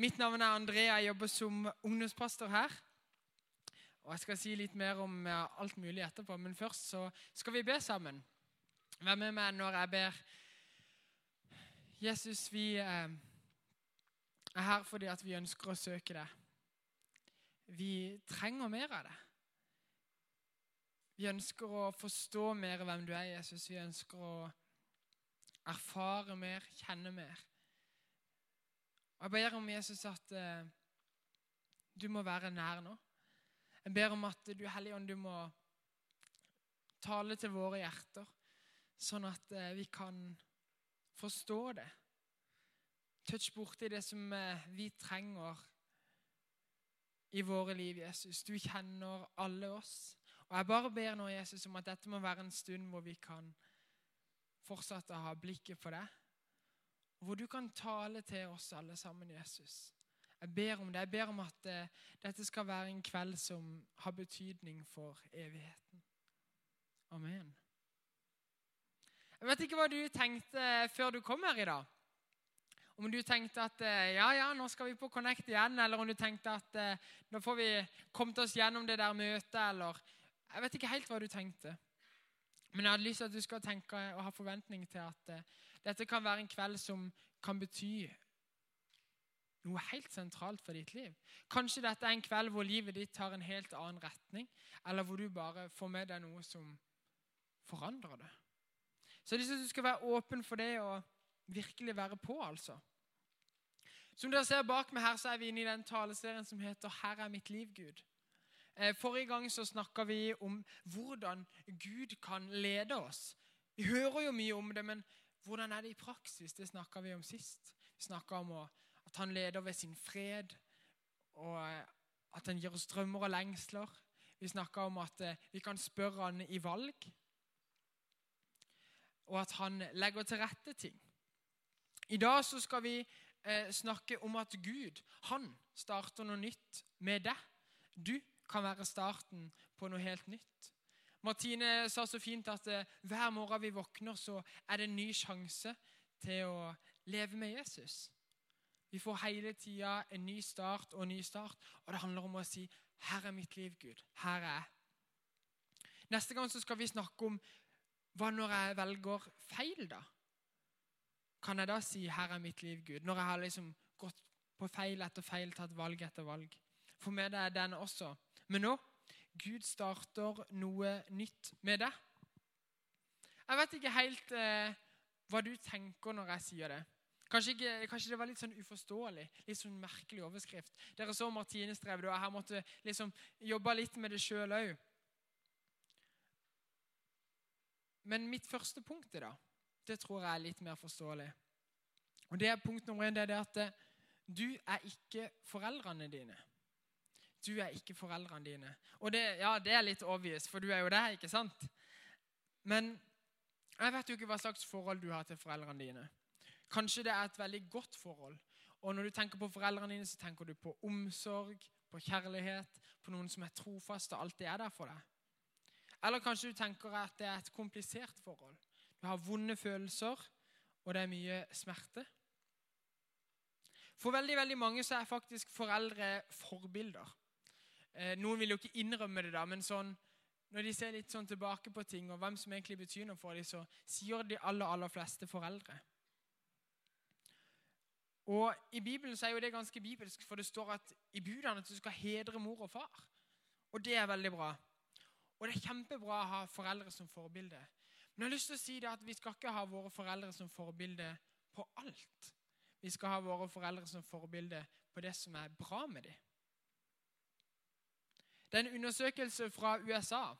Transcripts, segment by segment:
Mitt navn er Andrea. Jeg jobber som ungdomspastor her. Og Jeg skal si litt mer om alt mulig etterpå, men først så skal vi be sammen. Vær med meg når jeg ber. Jesus, vi eh, er her fordi at vi ønsker å søke deg. Vi trenger mer av det. Vi ønsker å forstå mer hvem du er, Jesus. Vi ønsker å erfare mer, kjenne mer. Og Jeg ber om Jesus at eh, du må være nær nå. Jeg ber om at du Hellige Ånd, du må tale til våre hjerter, sånn at eh, vi kan forstå det. Touch borti det som eh, vi trenger i våre liv, Jesus. Du kjenner alle oss. Og Jeg bare ber nå, Jesus, om at dette må være en stund hvor vi kan fortsette å ha blikket på deg hvor du kan tale til oss alle sammen, Jesus. Jeg ber om det. Jeg ber om at uh, dette skal være en kveld som har betydning for evigheten. Amen. Jeg vet ikke hva du tenkte før du kom her i dag. Om du tenkte at uh, ja, ja, nå skal vi på Connect igjen, eller om du tenkte at uh, nå får vi kommet oss gjennom det der møtet, eller Jeg vet ikke helt hva du tenkte. Men jeg hadde lyst til at du skal tenke og ha forventning til at dette kan være en kveld som kan bety noe helt sentralt for ditt liv. Kanskje dette er en kveld hvor livet ditt tar en helt annen retning, eller hvor du bare får med deg noe som forandrer det. Så jeg syns du skal være åpen for det og virkelig være på, altså. Som dere ser bak meg her, så er vi inne i den taleserien som heter 'Her er mitt liv, Gud'. Eh, forrige gang så snakka vi om hvordan Gud kan lede oss. Vi hører jo mye om det, men hvordan er det i praksis? Det snakka vi om sist. Vi snakka om at han leder ved sin fred, og at han gir oss drømmer og lengsler. Vi snakka om at eh, vi kan spørre han i valg, og at han legger til rette ting. I dag så skal vi eh, snakke om at Gud han starter noe nytt med deg. Du kan være starten på noe helt nytt. Martine sa så fint at eh, hver morgen vi våkner, så er det en ny sjanse til å leve med Jesus. Vi får hele tida en ny start og en ny start, og det handler om å si 'Her er mitt liv, Gud. Her er jeg'. Neste gang så skal vi snakke om hva når jeg velger feil, da? Kan jeg da si 'Her er mitt liv, Gud'? Når jeg har liksom gått på feil etter feil, tatt valg etter valg. For meg det er den også. Men nå Gud starter noe nytt med deg. Jeg vet ikke helt eh, hva du tenker når jeg sier det. Kanskje, ikke, kanskje, det var litt sånn uforståelig, litt sånn merkelig overskrift. Dere så Martine strevde, og jeg måtte liksom jobbe litt med det sjøl òg. Men mitt første punkt i dag, det tror jeg er litt mer forståelig. Og det er Punkt nummer én det er at eh, du er ikke foreldrene dine. Du er ikke foreldrene dine. Og det, ja, det er litt obvious, for du er jo det, ikke sant? Men jeg vet jo ikke hva slags forhold du har til foreldrene dine. Kanskje det er et veldig godt forhold. Og når du tenker på foreldrene dine, så tenker du på omsorg, på kjærlighet, på noen som er trofast og alltid er der for deg. Eller kanskje du tenker at det er et komplisert forhold. Du har vonde følelser, og det er mye smerte. For veldig veldig mange så er faktisk foreldre forbilder. Eh, noen vil jo ikke innrømme det, da, men sånn, når de ser litt sånn tilbake på ting, og hvem som egentlig betyr noe for dem, så sier de aller, aller fleste foreldre. Og I Bibelen så er jo det ganske bibelsk, for det står at i budene at du skal hedre mor og far. Og det er veldig bra. Og det er kjempebra å ha foreldre som forbilde. Men jeg har lyst til å si det at vi skal ikke ha våre foreldre som forbilde på alt. Vi skal ha våre foreldre som forbilde på det som er bra med dem. Det er en undersøkelse fra USA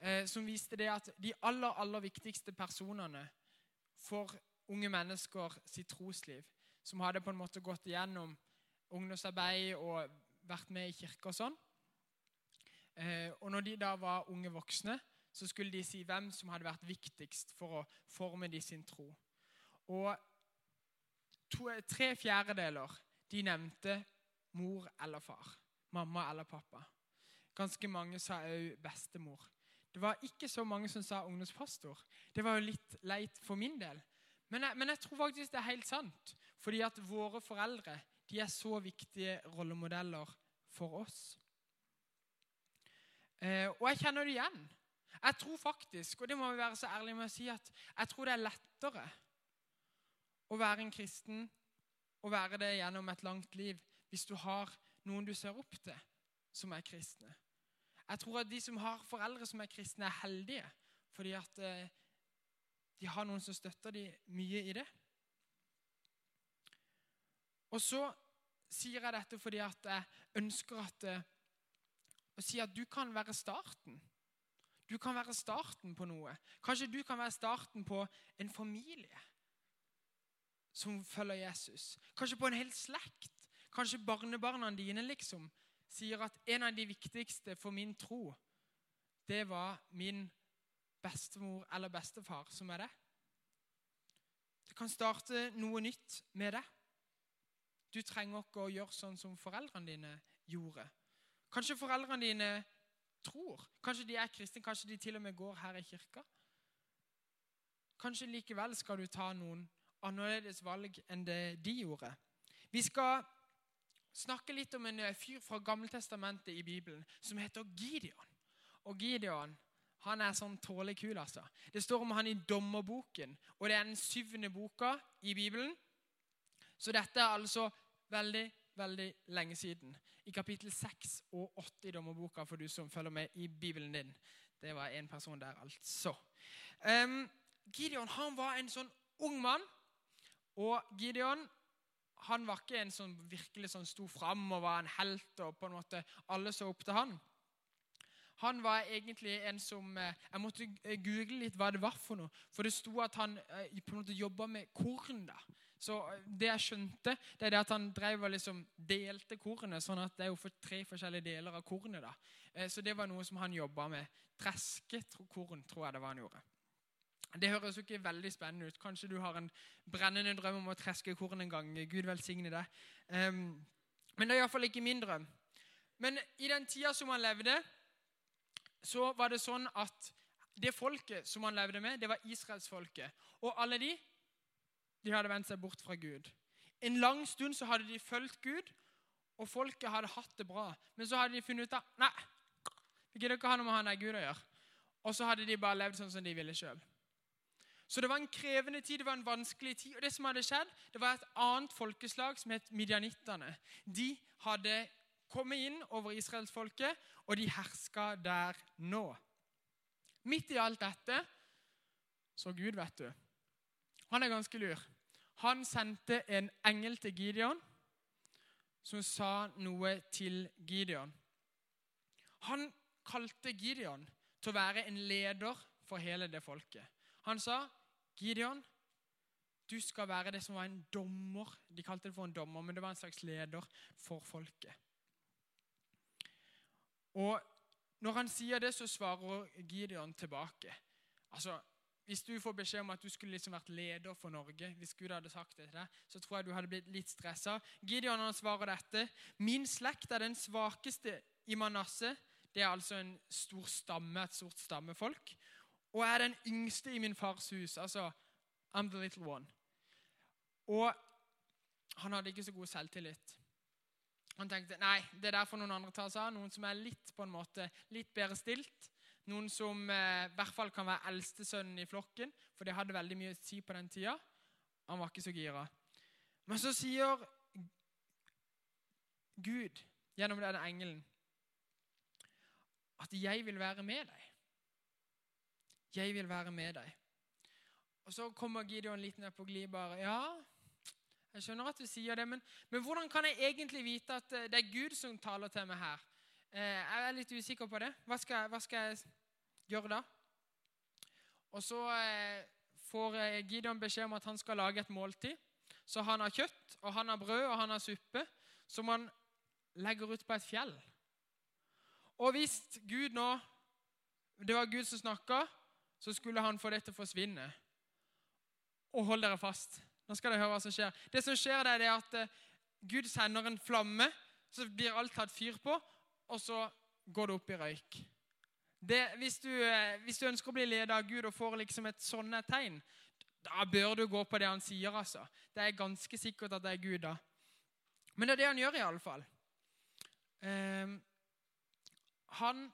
eh, som viste det at de aller, aller viktigste personene for unge mennesker sitt trosliv, som hadde på en måte gått igjennom ungdomsarbeid og vært med i kirke og sånn eh, Og når de da var unge voksne, så skulle de si hvem som hadde vært viktigst for å forme de sin tro. Og to, tre fjerdedeler de nevnte mor eller far. Mamma eller pappa. Ganske mange sa òg bestemor. Det var ikke så mange som sa ungdomspastor. Det var jo litt leit for min del. Men jeg, men jeg tror faktisk det er helt sant. Fordi at våre foreldre de er så viktige rollemodeller for oss. Eh, og jeg kjenner det igjen. Jeg tror faktisk, og det må vi være så ærlige med å si, at jeg tror det er lettere å være en kristen og være det gjennom et langt liv hvis du har noen du ser opp til, som er kristne. Jeg tror at de som har foreldre som er kristne, er heldige fordi at eh, de har noen som støtter dem mye i det. Og så sier jeg dette fordi at jeg ønsker at, eh, å si at du kan være starten. Du kan være starten på noe. Kanskje du kan være starten på en familie som følger Jesus. Kanskje på en hel slekt. Kanskje barnebarna dine liksom sier at en av de viktigste for min tro, det var min bestemor eller bestefar som er det. Det kan starte noe nytt med det. Du trenger ikke å gjøre sånn som foreldrene dine gjorde. Kanskje foreldrene dine tror. Kanskje de er kristne, kanskje de til og med går her i kirka. Kanskje likevel skal du ta noen annerledes valg enn det de gjorde. Vi skal snakke litt om en fyr fra Gammeltestamentet i Bibelen som heter Gideon. Og Gideon han er sånn tålelig kul, altså. Det står om han i Dommerboken, og det er den syvende boka i Bibelen. Så dette er altså veldig, veldig lenge siden. I kapittel 6 og 8 i dommerboka for du som følger med i Bibelen din. Det var én person der, altså. Um, Gideon han var en sånn ung mann. Og Gideon han var ikke en som virkelig sånn sto fram og var en helt. og på en måte Alle så opp til han. Han var egentlig en som eh, Jeg måtte google litt hva det var for noe. For det sto at han eh, på en måte jobba med korn. da. Så eh, det jeg skjønte, det er det at han drev og liksom delte kornet. sånn at det er jo for tre forskjellige deler av kornet. da. Så det var noe som han jobba med. Treskekorn, tror jeg det var han gjorde. Det høres jo ikke veldig spennende ut. Kanskje du har en brennende drøm om å treske korn en gang. Gud velsigne det. Um, men det er iallfall ikke min drøm. Men i den tida som han levde, så var det sånn at det folket som han levde med, det var israelsfolket. Og alle de de hadde vendt seg bort fra Gud. En lang stund så hadde de fulgt Gud, og folket hadde hatt det bra. Men så hadde de funnet ut av nei, vi gidder ikke ha noe med han der Gud å gjøre. Og så hadde de bare levd sånn som de ville sjøl. Så det var en krevende tid, det var en vanskelig tid. Og det som hadde skjedd, det var et annet folkeslag som het midjanittene. De hadde kommet inn over israelsfolket, og de herska der nå. Midt i alt dette så Gud, vet du. Han er ganske lur. Han sendte en engel til Gideon som sa noe til Gideon. Han kalte Gideon til å være en leder for hele det folket. Han sa, 'Gideon, du skal være det som var en dommer.' De kalte det for en dommer, men det var en slags leder for folket. Og når han sier det, så svarer Gideon tilbake. Altså, hvis du får beskjed om at du skulle liksom vært leder for Norge, hvis Gud hadde sagt det til deg, så tror jeg du hadde blitt litt stressa. Gideon han svarer dette. Min slekt er den svakeste i Manasseh. Det er altså en stor stamme, et stort stammefolk. Og jeg er den yngste i min fars hus. Altså I'm the little one. Og han hadde ikke så god selvtillit. Han tenkte nei, det er derfor noen andre tar seg av. Noen som er litt på en måte, litt bedre stilt. Noen som eh, i hvert fall kan være eldstesønnen i flokken, for det hadde veldig mye å si på den tida. Han var ikke så gira. Men så sier Gud gjennom denne engelen at 'jeg vil være med deg'. Jeg vil være med deg. Og Så kommer Gideon litt ned på glid bare. Ja, jeg skjønner at du sier det, men, men, hvordan kan jeg egentlig vite at eh, det er Gud som taler til meg her? Eh, jeg er litt usikker på det. Hva skal, hva skal jeg gjøre da? Og så eh, får Gideon beskjed om at han skal lage et måltid. Så han har kjøtt, og han har brød og han har suppe som han legger ut på et fjell. Og hvis Gud nå Det var Gud som snakka, så skulle han få det til å forsvinne. Og hold dere fast. Nå skal dere høre hva som skjer. Det som skjer, det er at Gud sender en flamme, så blir alt tatt fyr på, og så går det opp i røyk. Det, hvis, du, eh, hvis, du, ønsker å bli ledet av Gud og får liksom et sånt tegn, da bør du gå på det han sier. altså. Det er ganske sikkert at det er Gud. da. Men det er det han gjør, iallfall. Um, han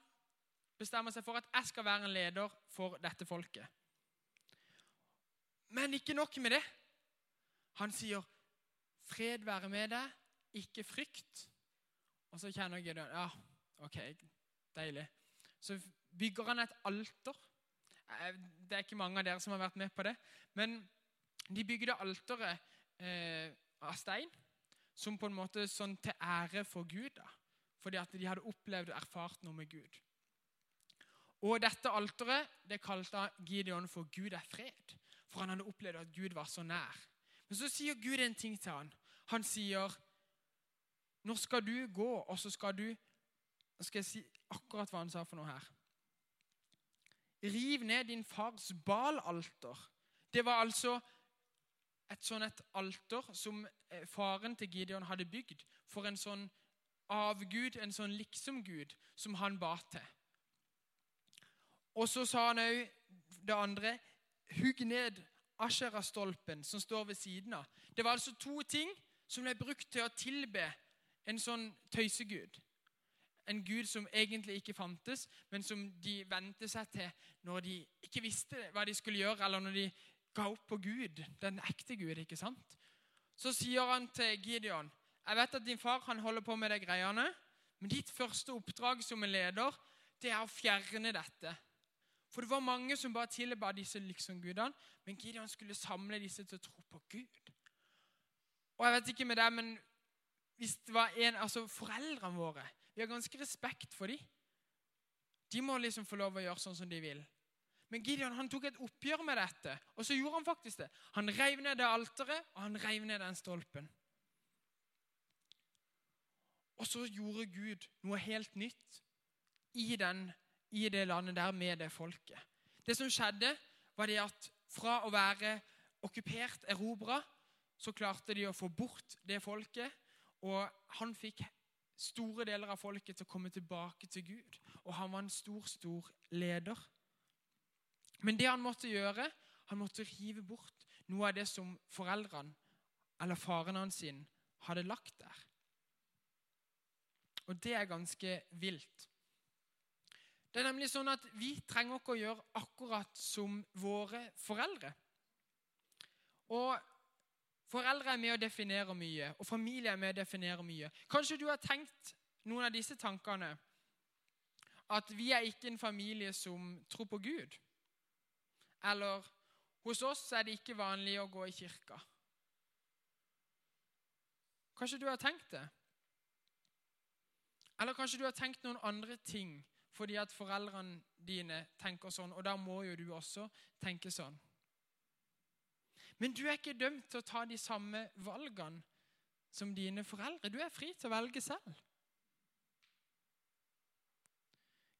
bestemmer seg for at jeg skal være en leder for dette folket. Men ikke nok med det. Han sier, 'Fred være med deg, ikke frykt'. Og så kjenner Gideon Ja, ok, deilig. Så bygger han et alter. Eh, det er ikke mange av dere som har vært med på det. Men de bygde alteret eh, av stein som på en måte sånn til ære for Gud. da. Fordi at de hadde opplevd og erfart noe med Gud. Og dette alteret det kalte Gideon for 'Gud er fred'. For han hadde opplevd at Gud var så nær. Men så sier Gud en ting til han. Han sier, 'Nå skal du gå, og så skal du' skal jeg si akkurat hva han sa for noe her. Riv ned din fars balalter. Det var altså et sånn et alter som eh, faren til Gideon hadde bygd for en sånn avgud, en sånn liksom-gud, som han ba til. Og så sa han òg det andre Hugg ned Ashera-stolpen som står ved siden av. Det var altså to ting som ble brukt til å tilbe en sånn tøysegud. En gud som egentlig ikke fantes, men som de vente seg til når de ikke visste hva de skulle gjøre, eller når de ga opp på Gud, den ekte Gud. ikke sant? Så sier han til Gideon jeg vet at din far han holder på med de greiene, men ditt første oppdrag som en leder det er å fjerne dette. For det var mange som bare tilba disse liksom-gudene, men Gideon skulle samle disse til å tro på Gud. Og jeg vet ikke med deg, men hvis det var en, altså Foreldrene våre Vi har ganske respekt for dem. De må liksom få lov å gjøre sånn som de vil. Men Gideon han tok et oppgjør med dette, og så gjorde han faktisk det. Han reiv ned det alteret, og han reiv ned den stolpen. Og så gjorde Gud noe helt nytt i, den, i det landet der med det folket. Det som skjedde, var det at fra å være okkupert, erobra, så klarte de å få bort det folket. Og han fikk store deler av folket til å komme tilbake til Gud. Og han var en stor, stor leder. Men det han måtte gjøre, han måtte rive bort noe av det som foreldrene eller faren hans sin hadde lagt der. Og det er ganske vilt. Det er nemlig sånn at Vi trenger ikke å gjøre akkurat som våre foreldre. Og Foreldre er med å definere mye, og familie er med å definere mye. Kanskje du har tenkt noen av disse tankene. At vi er ikke en familie som tror på Gud. Eller hos oss er det ikke vanlig å gå i kirka. Kanskje du har tenkt det? Eller kanskje du har tenkt noen andre ting fordi at foreldrene dine tenker sånn, og da må jo du også tenke sånn. Men du er ikke dømt til å ta de samme valgene som dine foreldre. Du er fri til å velge selv.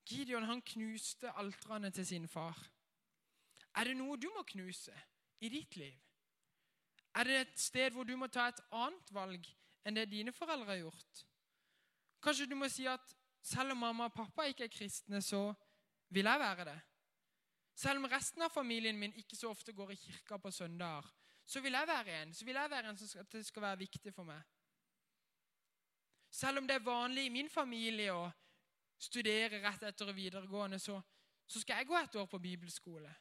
Gideon han knuste altrene til sin far. Er det noe du må knuse i ditt liv? Er det et sted hvor du må ta et annet valg enn det dine foreldre har gjort? Kanskje du må si at selv om mamma og pappa ikke er kristne, så vil jeg være det. Selv om resten av familien min ikke så ofte går i kirka på søndager, så vil jeg være en så vil jeg være en som skal, det skal være viktig for meg. Selv om det er vanlig i min familie å studere rett etter videregående, så, så skal jeg gå et år på bibelskole.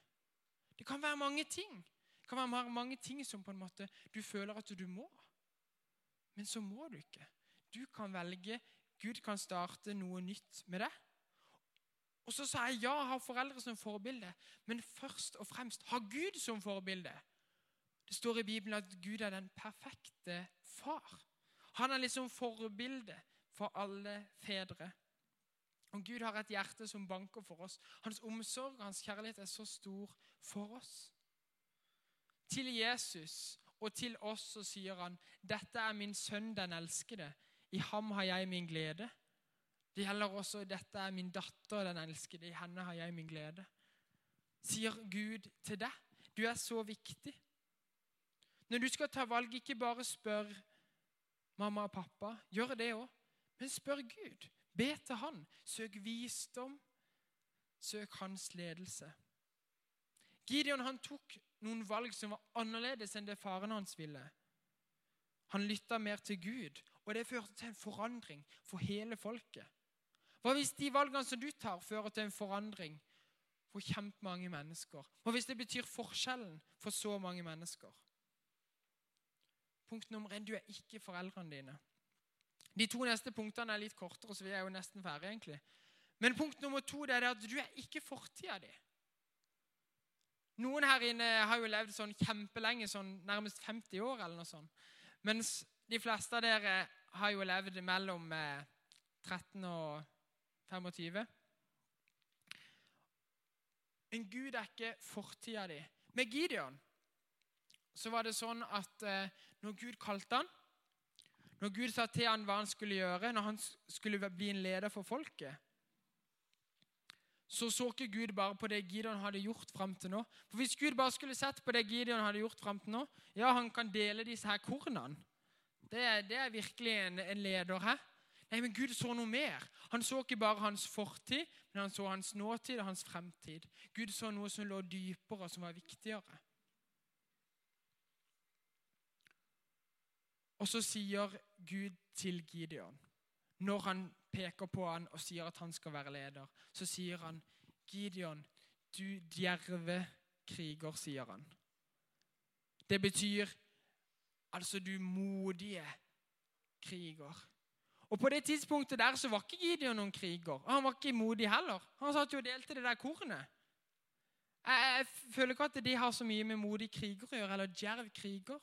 Det kan være mange ting. Det kan være mange ting som på en måte du føler at du må. Men så må du ikke. Du kan velge. Gud kan starte noe nytt med det. Og så sa jeg ja, ha foreldre som forbilde, men først og fremst ha Gud som forbilde. Det står i Bibelen at Gud er den perfekte far. Han er liksom forbilde for alle fedre. Og Gud har et hjerte som banker for oss. Hans omsorg og hans kjærlighet er så stor for oss. Til Jesus og til oss så sier han, 'Dette er min sønn, den elskede. I ham har jeg min glede.' Det gjelder også 'Dette er min datter, den elskede. I henne har jeg min glede.' Sier Gud til deg. Du er så viktig. Når du skal ta valg, ikke bare spør mamma og pappa. Gjør det òg. Men spør Gud. Be til han. Søk visdom. Søk hans ledelse. Gideon han tok noen valg som var annerledes enn det faren hans ville. Han lytta mer til Gud Og det førte til en forandring for hele folket. Hva hvis de valgene som du tar, fører til en forandring for kjempemange mennesker? Hva hvis det betyr forskjellen for så mange mennesker? Punkt nummer én du er ikke foreldrene dine. De to neste punktene er litt kortere, så vi er jo nesten ferdige. egentlig. Men punkt nummer to det er at du er ikke fortida di. Noen her inne har jo levd sånn kjempelenge, sånn nærmest 50 år, eller noe sånt. Mens de fleste av dere har jo levd mellom 13 eh, og 25. Men Gud er ikke fortida di. Med Gideon så var det sånn at eh, når Gud kalte han, når Gud sa til han hva han skulle gjøre, når han skulle bli en leder for folket, så så ikke Gud bare på det Gideon hadde gjort fram til nå. For Hvis Gud bare skulle sett på det Gideon hadde gjort fram til nå Ja, han kan dele disse her kornene. Det, det er virkelig en, en, leder her. Nei, men Gud så noe mer. Han så ikke bare hans fortid, men han så hans nåtid og hans fremtid. Gud så noe som lå dypere, og som var viktigere. Og så sier Gud til Gideon, når han peker på han og sier at han skal være leder, så sier han, 'Gideon, du djerve kriger', sier han. Det betyr altså du modige kriger. Og På det tidspunktet der så var ikke Gideon noen kriger. Og han var ikke modig heller. Han satt jo og delte det der kornet. Jeg, jeg føler ikke at de har så mye med modig kriger å gjøre, eller djerv kriger.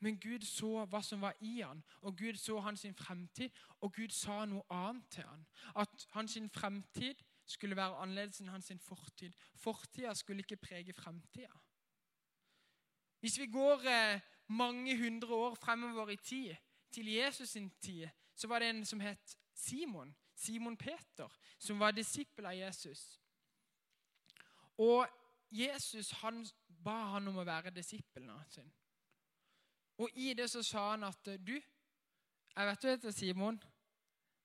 Men Gud så hva som var i han, og Gud så hans fremtid, og Gud sa noe annet til han. At hans fremtid skulle være annerledes enn hans fortid. Fortida skulle ikke prege fremtida. Hvis vi går eh, mange hundre år fremover i tid, til Jesus sin tid, så var det en som het Simon. Simon Peter, som var disippel av Jesus. Og Jesus han ba han om å være disippelen sin. Og i det så sa han at du, jeg vet du heter Simon,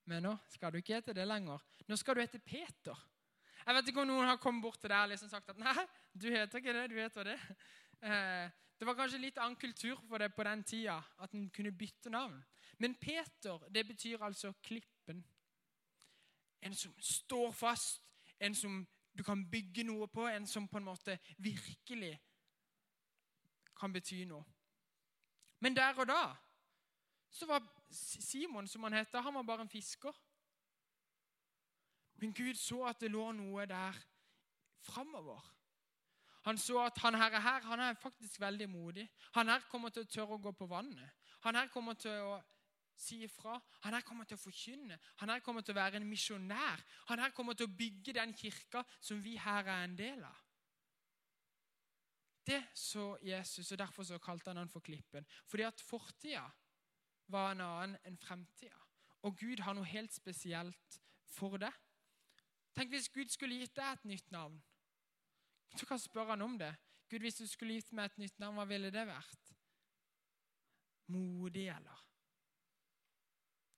men nå skal du ikke hete det lenger. Nå skal du hete Peter. Jeg vet ikke om noen har kommet bort til deg og liksom sagt at nei, du heter ikke det, du heter det. Eh, det var kanskje litt annen kultur for det på den tida, at en kunne bytte navn. Men Peter, det betyr altså klippen. En som står fast, en som du kan bygge noe på, en som på en måte virkelig kan bety noe. Men der og da så var Simon, som han heter, han var bare en fisker. Men Gud så at det lå noe der framover. Han så at han her, her han er faktisk veldig modig. Han her kommer til å tørre å gå på vannet. Han her kommer til å si ifra. Han her kommer til å forkynne. Han her kommer til å være en misjonær. Han her kommer til å bygge den kirka som vi her er en del av. Det så Jesus, og derfor så kalte han han for Klippen. Fordi at fortida var en annen enn fremtida. Og Gud har noe helt spesielt for det. Tenk hvis Gud skulle gitt deg et nytt navn. Du kan spørre han om det. Gud, hvis du skulle gitt meg et nytt navn, hva ville det vært? Modig, eller?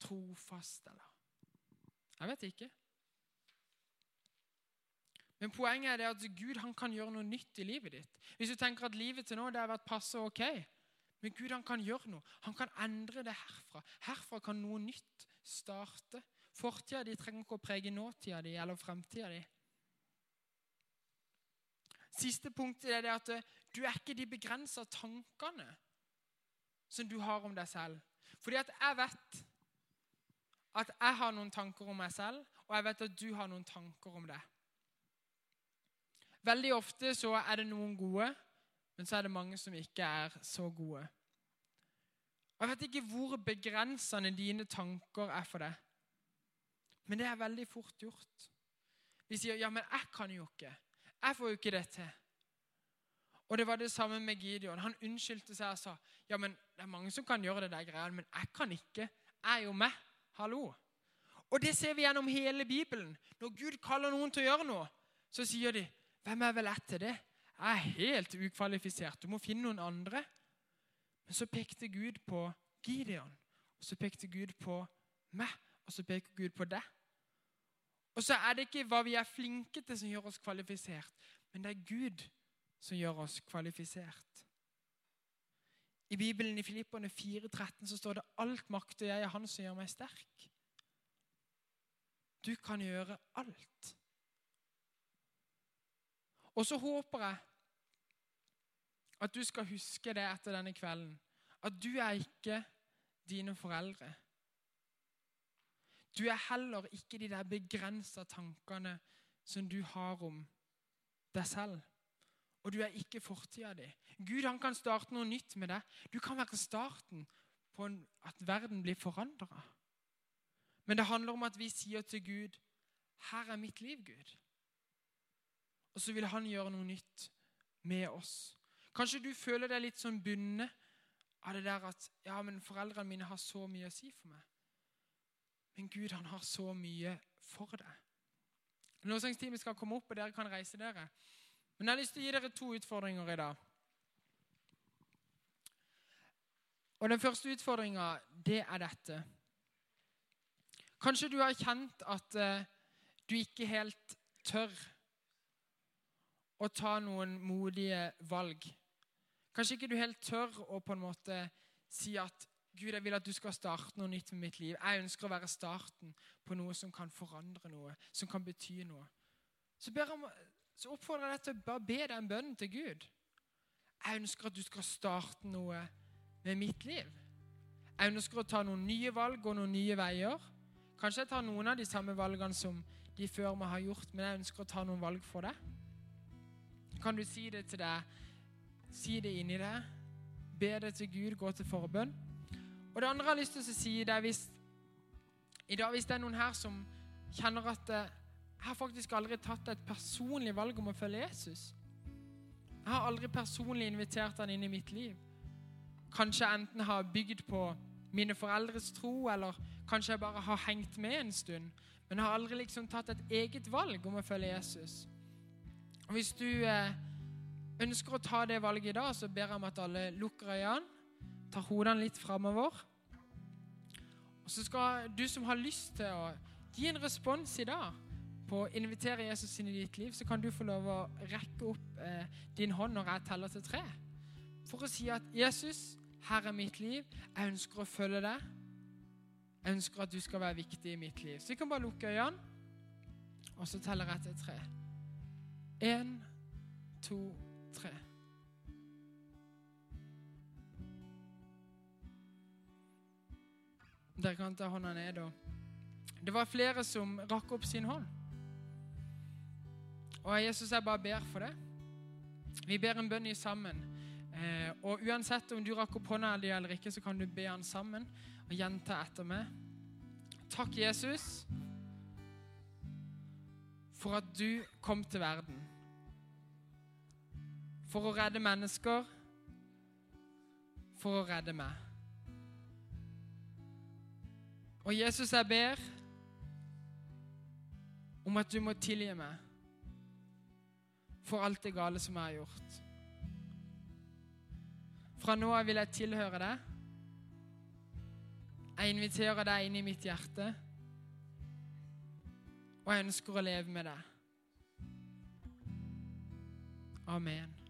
Trofast, eller? Jeg vet ikke. Men poenget er det at Gud han kan gjøre noe nytt i livet ditt. Hvis du tenker at livet til nå det har vært passe ok, men Gud han kan gjøre noe. Han kan endre det herfra. Herfra kan noe nytt starte. Fortida di trenger ikke å prege nåtida di eller fremtida di. Siste punktet er det at eh, du er ikke de begrensa tankene som du har om deg selv. Fordi at jeg vet at jeg har noen tanker om meg selv, og jeg vet at du har noen tanker om deg. Veldig ofte så er det noen gode, men så er det mange som ikke er så gode. Jeg vet ikke hvor begrensende dine tanker er for deg, men det er veldig fort gjort. Vi sier 'ja, men jeg kan jo ikke'. Jeg får jo ikke det til. Og det var det samme med Gideon. Han unnskyldte seg og sa 'ja, men det er mange som kan gjøre det der greiene, men jeg kan ikke'. Jeg er jo med. Hallo. Og det ser vi gjennom hele Bibelen. Når Gud kaller noen til å gjøre noe, så sier de hvem er vel etter det? Jeg er helt ukvalifisert. Du må finne noen andre. Men så pekte Gud på Gideon, og så pekte Gud på meg, og så peker Gud på deg. Og så er det ikke hva vi er flinke til, som gjør oss kvalifisert, men det er Gud som gjør oss kvalifisert. I Bibelen i Filipperne 4,13 så står det 'alt makter jeg er Han som gjør meg sterk'. Du kan gjøre alt. Og så håper jeg at du skal huske det etter denne kvelden. At du er ikke dine foreldre. Du er heller ikke de der begrensa tankene som du har om deg selv. Og du er ikke fortida di. Gud han kan starte noe nytt med deg. Du kan være starten på en, at verden blir forandra. Men det handler om at vi sier til Gud 'Her er mitt liv, Gud'. Og så vil han gjøre noe nytt med oss. Kanskje du føler deg litt sånn bundet av det der at ja, men foreldrene mine har så mye å si for meg. Men Gud, han har så mye for deg. Lovsangsteamet skal komme opp, og dere kan reise dere. Men jeg har lyst til å gi dere to utfordringer i dag. Og Den første utfordringa, det er dette. Kanskje du har kjent at uh, du ikke helt tør å ta noen modige valg. Kanskje ikke du helt tør å på en måte si at Gud, jeg vil at du skal starte noe nytt med mitt liv. Jeg ønsker å være starten på noe som kan forandre noe, som kan bety noe. Så, om, så oppfordrer jeg deg til å bare be den bønnen til Gud. Jeg ønsker at du skal starte noe med mitt liv. Jeg ønsker å ta noen nye valg og noen nye veier. Kanskje jeg tar noen av de samme valgene som de før meg har gjort, men jeg ønsker å ta noen valg for deg. Kan du si det til deg? Si det inni deg. Be det til Gud, gå til forbønn. Og det andre jeg har lyst til å si, det er hvis i dag hvis det er noen her som kjenner at eh, jeg har faktisk aldri tatt et personlig valg om å følge Jesus. Jeg har aldri personlig invitert han inn i mitt liv. Kanskje jeg enten har bygd på mine foreldres tro, eller kanskje jeg bare har hengt med en stund. Men jeg har aldri liksom tatt et eget valg om å følge Jesus. Og Hvis du eh, ønsker å ta det valget i dag, så ber jeg om at alle lukker øynene tar hodene litt framover. Og så skal du som har lyst til å gi en respons i dag på å invitere Jesus inn i ditt liv, så kan du få lov å rekke opp eh, din hånd når jeg teller til tre. For å si at 'Jesus, her er mitt liv. Jeg ønsker å følge deg. Jeg ønsker at du skal være viktig i mitt liv.' Så vi kan bare lukke øynene, og så teller jeg til tre. Én, to, tre. Dere kan ta hånda ned. Og det var flere som rakk opp sin hånd. Og Jesus, jeg bare ber for det. Vi ber en bønn i sammen. Eh, og uansett om du rakk opp hånda eller ikke, så kan du be han sammen og gjenta etter meg. Takk, Jesus, for at du kom til verden. For å redde mennesker. For å redde meg. Og Jesus, jeg ber om at du må tilgi meg for alt det gale som jeg har gjort. Fra nå av vil jeg tilhøre deg. Jeg inviterer deg inn i mitt hjerte, og jeg ønsker å leve med deg. Amen.